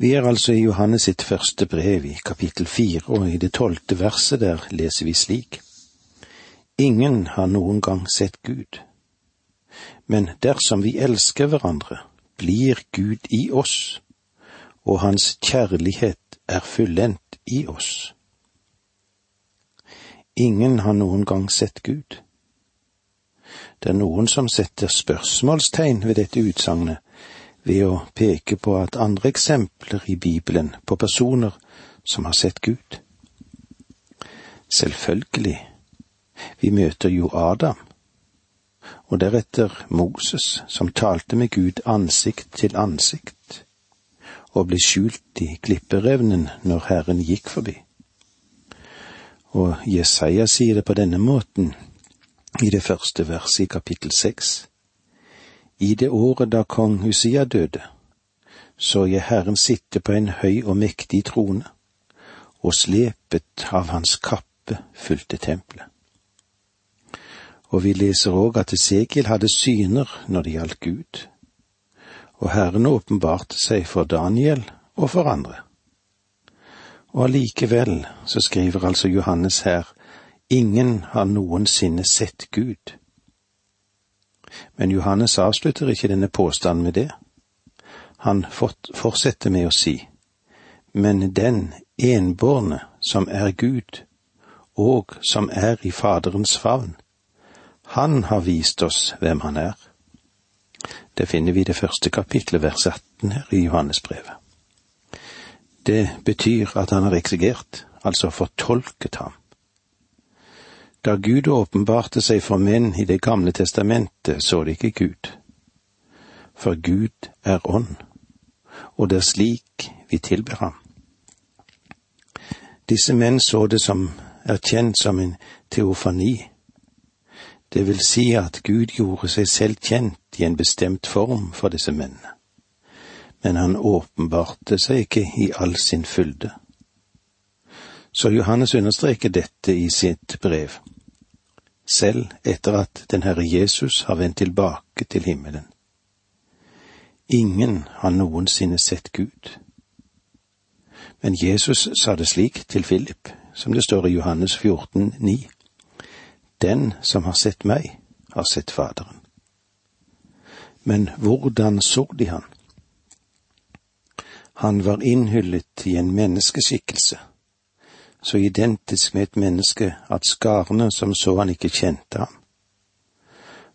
Vi er altså i Johannes sitt første brev, i kapittel fire, og i det tolvte verset der leser vi slik. Ingen har noen gang sett Gud, men dersom vi elsker hverandre, blir Gud i oss, og hans kjærlighet er fullendt i oss. Ingen har noen gang sett Gud. Det er noen som setter spørsmålstegn ved dette utsagnet, ved å peke på at andre eksempler i Bibelen på personer som har sett Gud. Selvfølgelig, vi møter jo Adam, og deretter Moses, som talte med Gud ansikt til ansikt, og ble skjult i klipperevnen når Herren gikk forbi. Og Jesaja sier det på denne måten i det første verset i kapittel seks. I det året da kong Husia døde, så jeg Herren sitte på en høy og mektig trone, og slepet av hans kappe fulgte tempelet. Og vi leser òg at Esekiel hadde syner når det gjaldt Gud, og Herren åpenbarte seg for Daniel og for andre. Og allikevel så skriver altså Johannes her, ingen har noensinne sett Gud. Men Johannes avslutter ikke denne påstanden med det. Han fortsetter med å si, men den enbårne som er Gud, og som er i Faderens favn, han har vist oss hvem han er. Det finner vi i det første kapitlet, vers 18 her i Johannesbrevet. Det betyr at han har eksigert, altså fortolket ham. Da Gud åpenbarte seg for menn i Det gamle testamentet, så de ikke Gud. For Gud er ånd, og det er slik vi tilber ham. Disse menn så det som er kjent som en teofani. Det vil si at Gud gjorde seg selv kjent i en bestemt form for disse mennene. Men han åpenbarte seg ikke i all sin fylde. Så Johannes understreker dette i sitt brev, selv etter at den Herre Jesus har vendt tilbake til himmelen. Ingen har noensinne sett Gud. Men Jesus sa det slik til Philip, som det står i Johannes 14, 9. Den som har sett meg, har sett Faderen. Men hvordan så de han? Han var innhyllet i en menneskeskikkelse så identisk med et menneske at skarene som så han ikke kjente ham.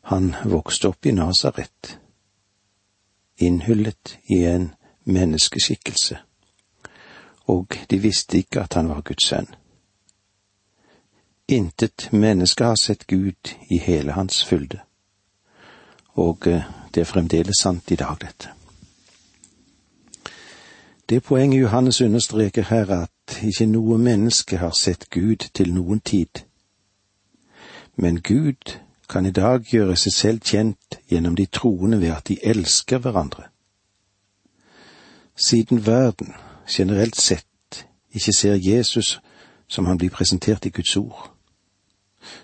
Han vokste opp i Nasaret, innhyllet i en menneskeskikkelse, og de visste ikke at han var Guds sønn. Intet menneske har sett Gud i hele hans fylde, og eh, det er fremdeles sant i dag, dette. Det poenget Johannes understreker her, er at ikke noe menneske har sett Gud til noen tid. Men Gud kan i dag gjøre seg selv kjent gjennom de troende ved at de elsker hverandre. Siden verden generelt sett ikke ser Jesus som han blir presentert i Guds ord,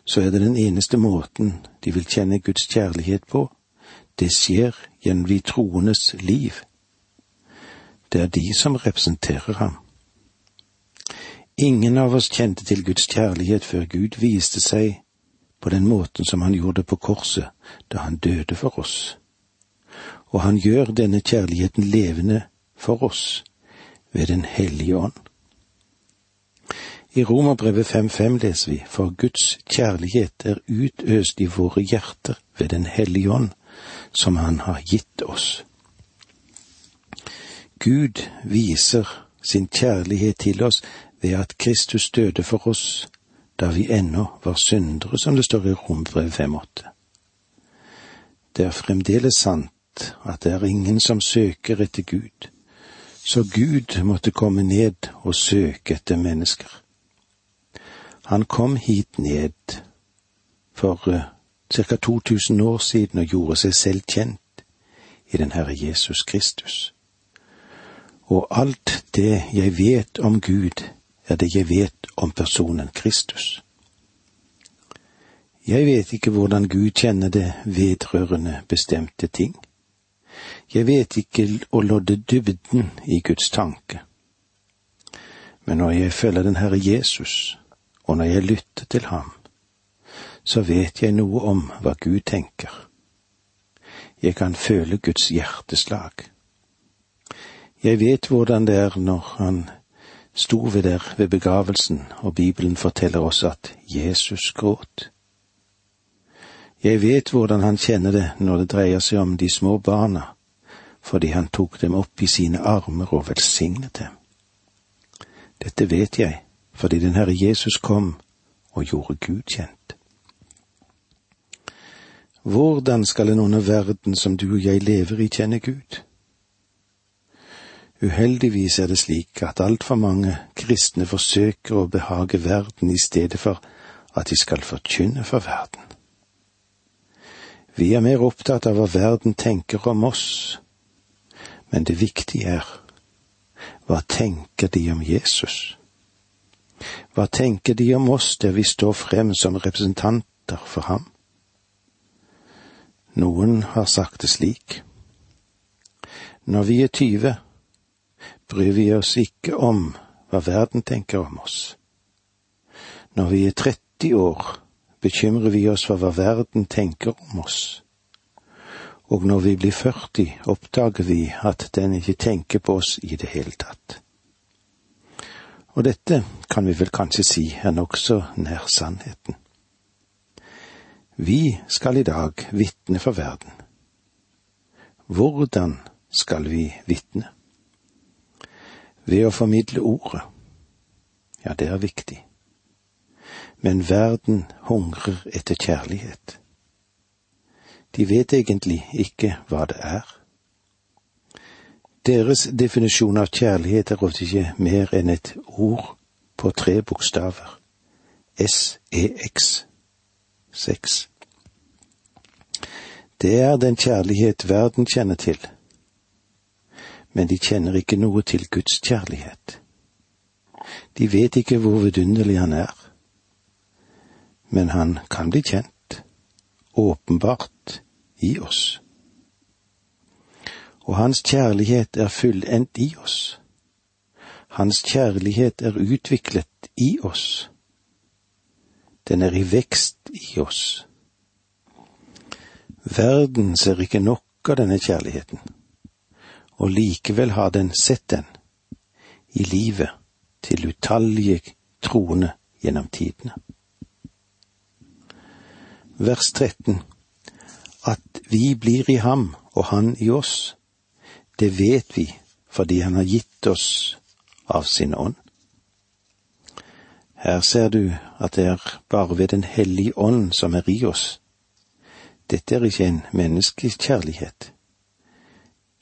så er det den eneste måten de vil kjenne Guds kjærlighet på. Det skjer gjennom de troendes liv det er de som representerer ham. Ingen av oss kjente til Guds kjærlighet før Gud viste seg på den måten som han gjorde på korset da han døde for oss. Og han gjør denne kjærligheten levende for oss ved Den hellige ånd. I Romerbrevet 5.5 leser vi, for Guds kjærlighet er utøst i våre hjerter ved Den hellige ånd, som Han har gitt oss. Gud viser sin kjærlighet til oss ved at Kristus døde for oss da vi ennå var syndere, som det står i Rombrev 5.8. Det er fremdeles sant at det er ingen som søker etter Gud, så Gud måtte komme ned og søke etter mennesker. Han kom hit ned for uh, ca. 2000 år siden og gjorde seg selv kjent i den Herre Jesus Kristus. Og alt det jeg vet om Gud, det jeg vet om personen Kristus. Jeg vet ikke hvordan Gud kjenner det vedrørende bestemte ting, Jeg vet ikke å lodde dybden i Guds tanke. Men når jeg følger den Herre Jesus, og når jeg lytter til ham, så vet jeg noe om hva Gud tenker. Jeg kan føle Guds hjerteslag. Jeg vet hvordan det er når han sto vi der ved begravelsen, og Bibelen forteller oss at Jesus gråt. Jeg vet hvordan han kjenner det når det dreier seg om de små barna, fordi han tok dem opp i sine armer og velsignet dem. Dette vet jeg fordi den Herre Jesus kom og gjorde Gud kjent. Hvordan skal en under verden som du og jeg lever i, kjenne Gud? Uheldigvis er det slik at altfor mange kristne forsøker å behage verden i stedet for at de skal forkynne for verden. Vi er mer opptatt av hva verden tenker om oss, men det viktige er hva tenker de om Jesus? Hva tenker de om oss der vi står frem som representanter for ham? Noen har sagt det slik. Når vi er tyve, bryr vi oss ikke om hva verden tenker om oss. Når vi er 30 år, bekymrer vi oss for hva verden tenker om oss. Og når vi blir 40, oppdager vi at den ikke tenker på oss i det hele tatt. Og dette kan vi vel kanskje si er nokså nær sannheten. Vi skal i dag vitne for verden. Hvordan skal vi vitne? Ved å formidle ordet. Ja, det er viktig. Men verden hungrer etter kjærlighet. De vet egentlig ikke hva det er. Deres definisjon av kjærlighet er ofte ikke mer enn et ord på tre bokstaver. S-E-X. Sex. Det er den kjærlighet verden kjenner til, men de kjenner ikke noe til Guds kjærlighet. De vet ikke hvor vidunderlig han er, men han kan bli kjent, åpenbart, i oss. Og hans kjærlighet er fullendt i oss. Hans kjærlighet er utviklet i oss. Den er i vekst i oss. Verden ser ikke nok av denne kjærligheten, og likevel har den sett den i livet til utallige troende gjennom tidene. Vers 13 At vi blir i ham og han i oss, det vet vi fordi han har gitt oss av sin ånd. Her ser du at det er bare ved Den hellige ånd som er i oss, dette er ikke en menneskelig kjærlighet.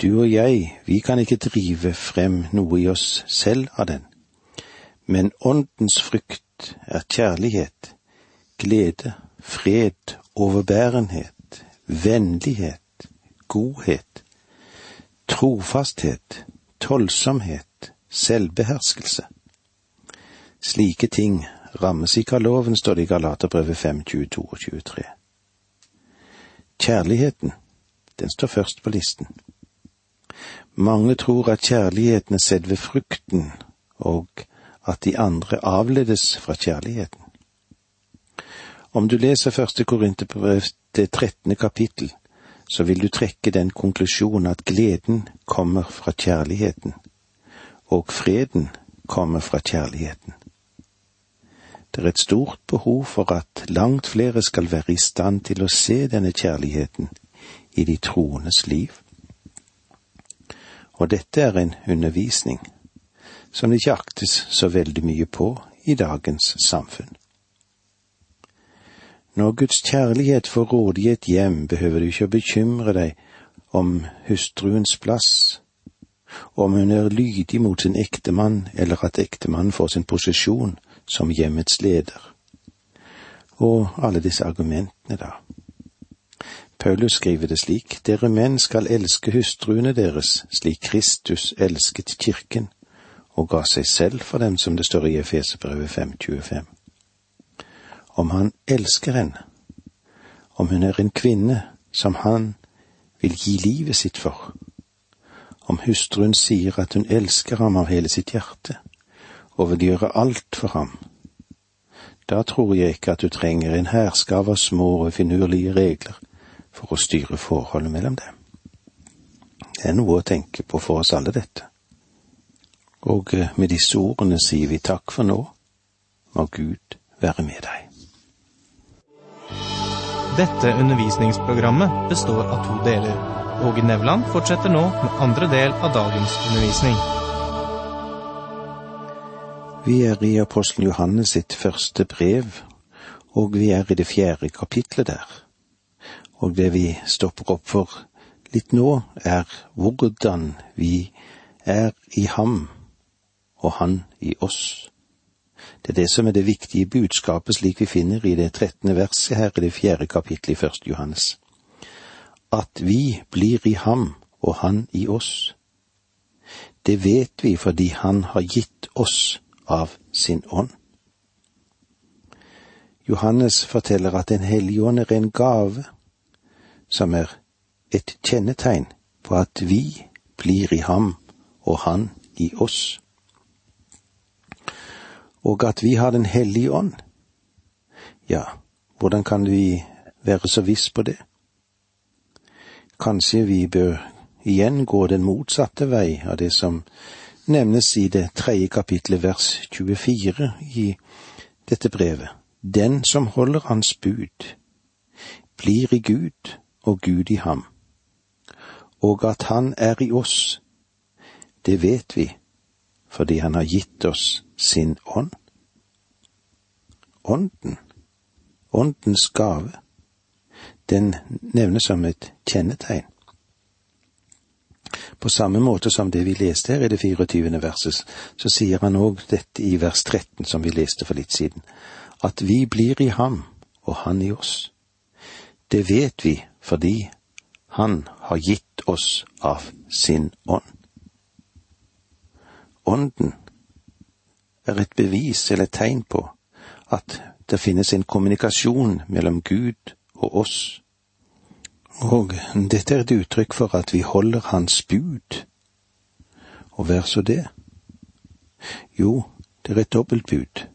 Du og jeg, vi kan ikke drive frem noe i oss selv av den, men åndens frykt er kjærlighet, glede, fred, overbærenhet, vennlighet, godhet, trofasthet, tålsomhet, selvbeherskelse. Slike ting rammes ikke av loven, står det i Galaterbrevet 5, 22 og 23. Kjærligheten, den står først på listen. Mange tror at kjærligheten er selve frukten, og at de andre avledes fra kjærligheten. Om du leser første Korinterbrev det trettende kapittel, så vil du trekke den konklusjonen at gleden kommer fra kjærligheten, og freden kommer fra kjærligheten. Det er et stort behov for at langt flere skal være i stand til å se denne kjærligheten i de troendes liv. Og dette er en undervisning som det ikke aktes så veldig mye på i dagens samfunn. Når Guds kjærlighet får råde i et hjem, behøver du ikke å bekymre deg om hustruens plass, om hun er lydig mot sin ektemann, eller at ektemannen får sin posisjon som hjemmets leder. Og alle disse argumentene, da. Paulus skriver det slik, dere menn skal elske hustruene deres slik Kristus elsket kirken og ga seg selv for dem, som det står i Efeserbrevet 5.25. Om han elsker henne, om hun er en kvinne som han vil gi livet sitt for. Om hustruen sier at hun elsker ham av hele sitt hjerte og vil gjøre alt for ham, da tror jeg ikke at du trenger en hærskav av små og finurlige regler for å styre forholdet mellom dem. Det er noe å tenke på for oss alle, dette. Og eh, med disse ordene sier vi takk for nå. Må Gud være med deg. Dette undervisningsprogrammet består av to deler. Åge Nevland fortsetter nå med andre del av dagens undervisning. Vi er i apostelen Johannes sitt første brev, og vi er i det fjerde kapitlet der. Og det vi stopper opp for litt nå, er hvordan vi er i ham og han i oss. Det er det som er det viktige budskapet slik vi finner i det trettende verset her i det fjerde kapittelet i første Johannes. At vi blir i ham og han i oss. Det vet vi fordi han har gitt oss av sin ånd. Johannes forteller at Den hellige ånd er en gave, som er et kjennetegn på at vi blir i ham og han i oss og at vi har Den hellige ånd. Ja, hvordan kan vi være så viss på det? Kanskje vi bør igjen gå den motsatte vei av det som nevnes i det tredje kapitlet vers 24 i dette brevet. Den som holder Hans bud, blir i Gud og Gud i ham. Og at Han er i oss, det vet vi fordi Han har gitt oss sin ånd. Ånden, åndens gave, den nevnes som et kjennetegn. På samme måte som det vi leste her i det 24. verset, så sier han òg dette i vers 13 som vi leste for litt siden, at vi blir i ham og han i oss. Det vet vi fordi han har gitt oss av sin ånd. Ånden er et bevis eller tegn på at det finnes en kommunikasjon mellom Gud og oss. Og dette er et uttrykk for at vi holder Hans bud. Og vær så det? Jo, det er et dobbeltbud,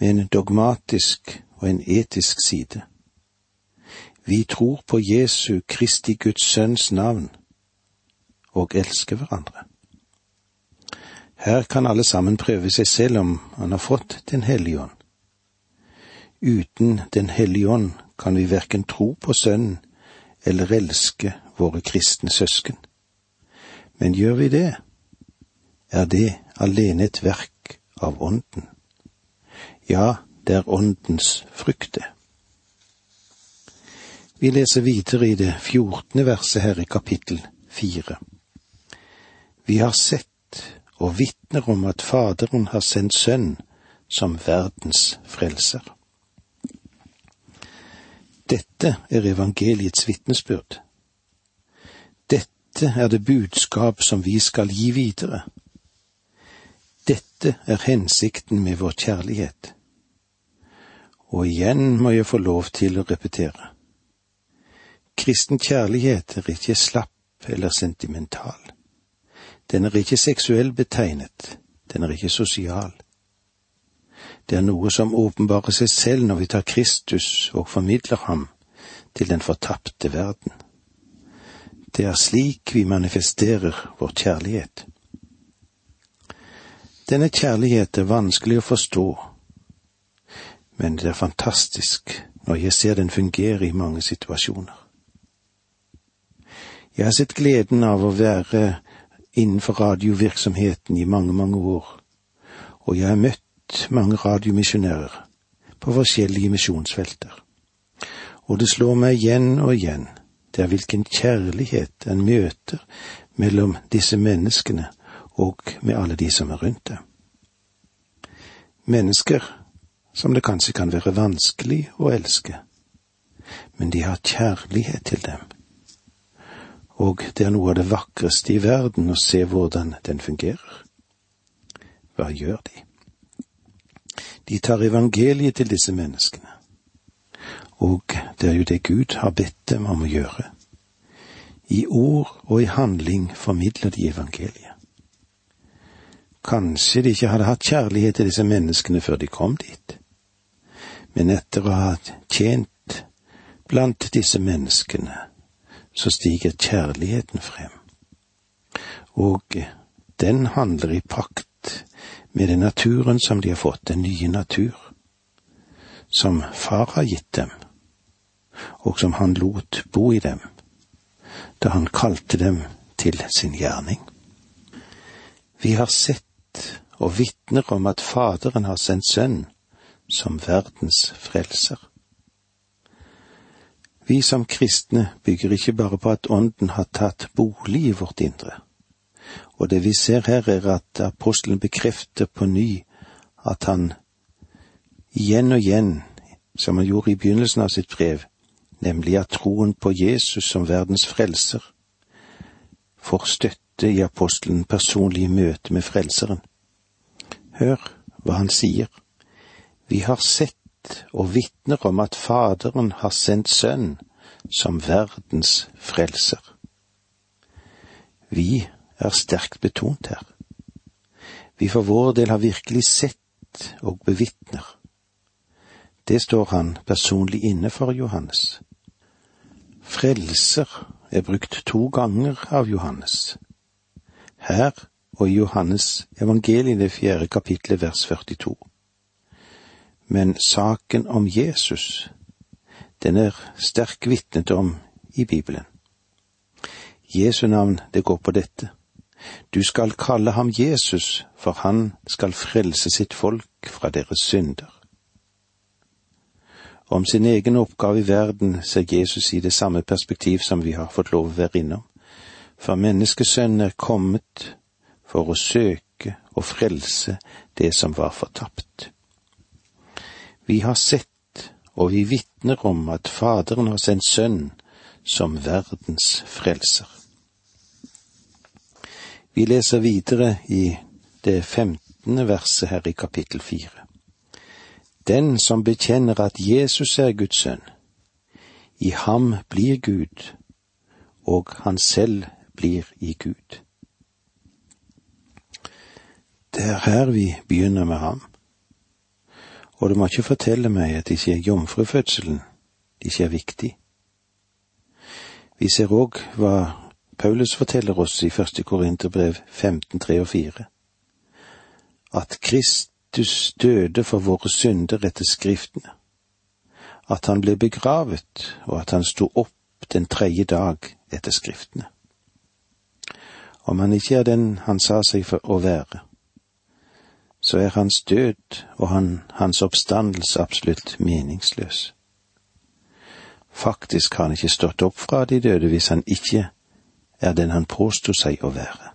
med en dogmatisk og en etisk side. Vi tror på Jesu Kristi Guds Sønns navn og elsker hverandre. Her kan alle sammen prøve seg selv om han har fått Den hellige ånd. Uten Den hellige ånd kan vi verken tro på Sønnen eller elske våre kristne søsken. Men gjør vi det, er det alene et verk av Ånden. Ja, det er Åndens frykte. Vi leser videre i det fjortende verset her i kapittel fire. Vi har sett og vitner om at Faderen har sendt Sønn som verdens frelser. Dette er evangeliets vitnesbyrd. Dette er det budskap som vi skal gi videre. Dette er hensikten med vår kjærlighet. Og igjen må jeg få lov til å repetere. Kristen kjærlighet er ikke slapp eller sentimental. Den er ikke seksuell betegnet, den er ikke sosial. Det er noe som åpenbarer seg selv når vi tar Kristus og formidler ham til den fortapte verden. Det er slik vi manifesterer vår kjærlighet. Denne kjærlighet er vanskelig å forstå, men det er fantastisk når jeg ser den fungere i mange situasjoner. Jeg har sett gleden av å være innenfor radiovirksomheten i mange, mange år, og jeg har møtt mange radiomisjonærer på forskjellige misjonsfelter. Og det slår meg igjen og igjen, det er hvilken kjærlighet en møter mellom disse menneskene og med alle de som er rundt dem. Mennesker som det kanskje kan være vanskelig å elske, men de har kjærlighet til dem og det er noe av det vakreste i verden å se hvordan den fungerer. Hva gjør de? De tar evangeliet til disse menneskene, og det er jo det Gud har bedt dem om å gjøre. I ord og i handling formidler de evangeliet. Kanskje de ikke hadde hatt kjærlighet til disse menneskene før de kom dit, men etter å ha tjent blant disse menneskene, så stiger kjærligheten frem. Og den handler i pakt med den naturen som de har fått, den nye natur, som far har gitt dem, og som han lot bo i dem, da han kalte dem til sin gjerning. Vi har sett og vitner om at Faderen har sendt Sønn som verdens frelser. Vi som kristne bygger ikke bare på at Ånden har tatt bolig i vårt indre, og det vi ser her er at apostelen bekrefter på ny at han igjen og igjen, som han gjorde i begynnelsen av sitt brev, nemlig at troen på Jesus som verdens frelser får støtte i apostelen personlig møte med Frelseren. Hør hva han sier. Vi har sett og vitner om at Faderen har sendt Sønn som verdens frelser. Vi er sterkt betont her. Vi for vår del har virkelig sett og bevitner. Det står han personlig inne for, Johannes. Frelser er brukt to ganger av Johannes. Her og i Johannes evangeliet det fjerde kapitlet vers 42. Men saken om Jesus, den er sterk vitnet om i Bibelen. Jesu navn, det går på dette. Du skal kalle ham Jesus, for han skal frelse sitt folk fra deres synder. Om sin egen oppgave i verden ser Jesus i det samme perspektiv som vi har fått lov å være innom, for menneskesønnen er kommet for å søke og frelse det som var fortapt. Vi har sett og vi vitner om at Faderen har sendt Sønn som verdens frelser. Vi leser videre i det femtende verset her i kapittel fire. Den som bekjenner at Jesus er Guds sønn, i ham blir Gud, og han selv blir i Gud. Det er her vi begynner med ham. Og du må ikke fortelle meg at ikke jomfrufødselen ikke er viktig. Vi ser òg hva Paulus forteller oss i første Korinterbrev 15, 3 og 4. At Kristus døde for våre synder etter Skriftene. At han ble begravet, og at han sto opp den tredje dag etter Skriftene. Om han ikke er den han sa seg for å være, så er hans død og han, hans oppstandelse absolutt meningsløs. Faktisk har han ikke stått opp fra de døde hvis han ikke er den han påsto seg å være.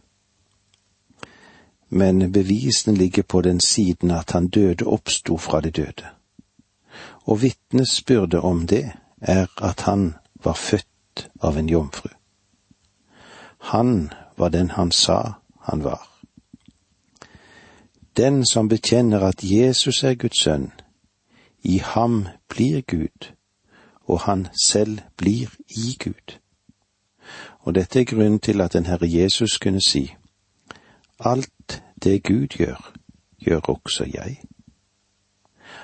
Men bevisene ligger på den siden at han døde oppsto fra de døde. Og vitnesbyrdet om det er at han var født av en jomfru. Han var den han sa han var. Den som bekjenner at Jesus er Guds sønn, i ham blir Gud, og han selv blir i Gud. Og dette er grunnen til at den Herre Jesus kunne si, Alt det Gud gjør, gjør også jeg.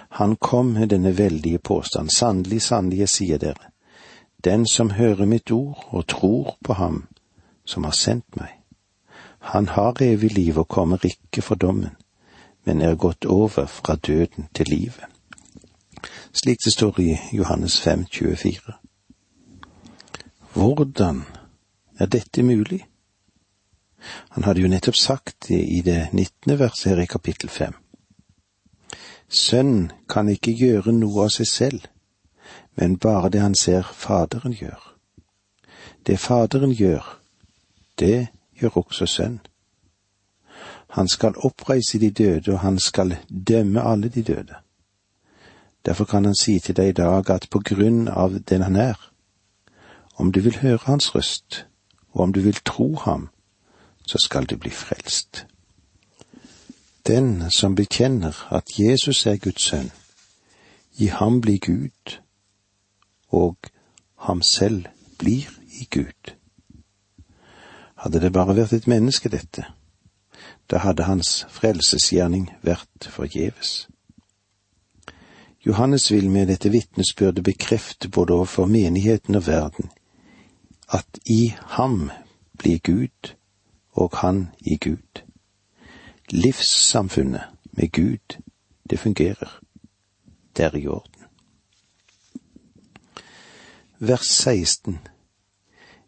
Han kom med denne veldige påstand, sannelig, sannelig, jeg sier dere, den som hører mitt ord og tror på ham som har sendt meg, han har evig liv og kommer ikke for dommen, men er gått over fra døden til livet. Slik det står i Johannes 5, 24. Hvordan er dette mulig? Han hadde jo nettopp sagt det i det nittende verset her i kapittel fem. Sønn kan ikke gjøre noe av seg selv, men bare det han ser Faderen gjør. Det Faderen gjør, det gjør også Sønn. Han skal oppreise de døde, og han skal dømme alle de døde. Derfor kan han si til deg i dag at på grunn av den han er, om du vil høre hans røst, og om du vil tro ham, så skal du bli frelst. Den som bekjenner at Jesus er Guds sønn, i ham blir Gud, og ham selv blir i Gud. Hadde det bare vært et menneske, dette, da hadde hans frelsesgjerning vært forgjeves. Johannes vil med dette vitnesbyrdet bekrefte både overfor menigheten og verden at i ham blir Gud og han i Gud. Livssamfunnet med Gud, det fungerer. Det er i orden. Vers 16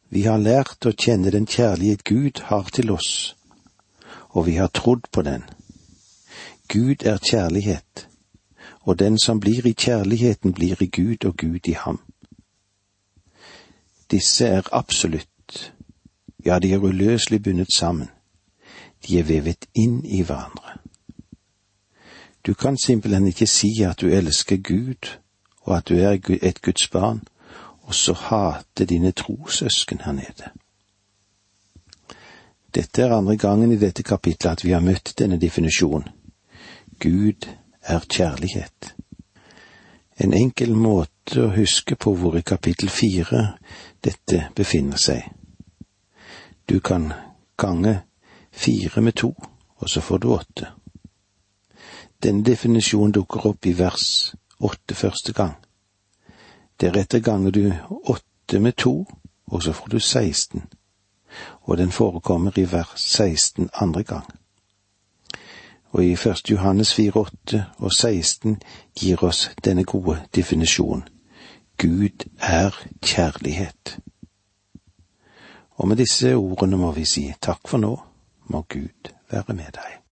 Vi har lært å kjenne den kjærlighet Gud har til oss, og vi har trodd på den. Gud er kjærlighet, og den som blir i kjærligheten, blir i Gud og Gud i ham. Disse er absolutt, ja, de er uløselig bundet sammen. De er vevet inn i hverandre. Du kan simpelthen ikke si at du elsker Gud, og at du er et Guds barn, og så hate dine trossøsken her nede. Dette er andre gangen i dette kapitlet at vi har møtt denne definisjonen. Gud er kjærlighet. En enkel måte å huske på hvor i kapittel fire dette befinner seg. Du kan gange fire med to, og så får du åtte. Denne definisjonen dukker opp i vers åtte første gang. Deretter ganger du åtte med to, og så får du 16, og den forekommer i vers 16 andre gang. Og i 1. Johannes 4, 8 og 16 gir oss denne gode definisjonen. Gud er kjærlighet. Og med disse ordene må vi si takk for nå, må Gud være med deg.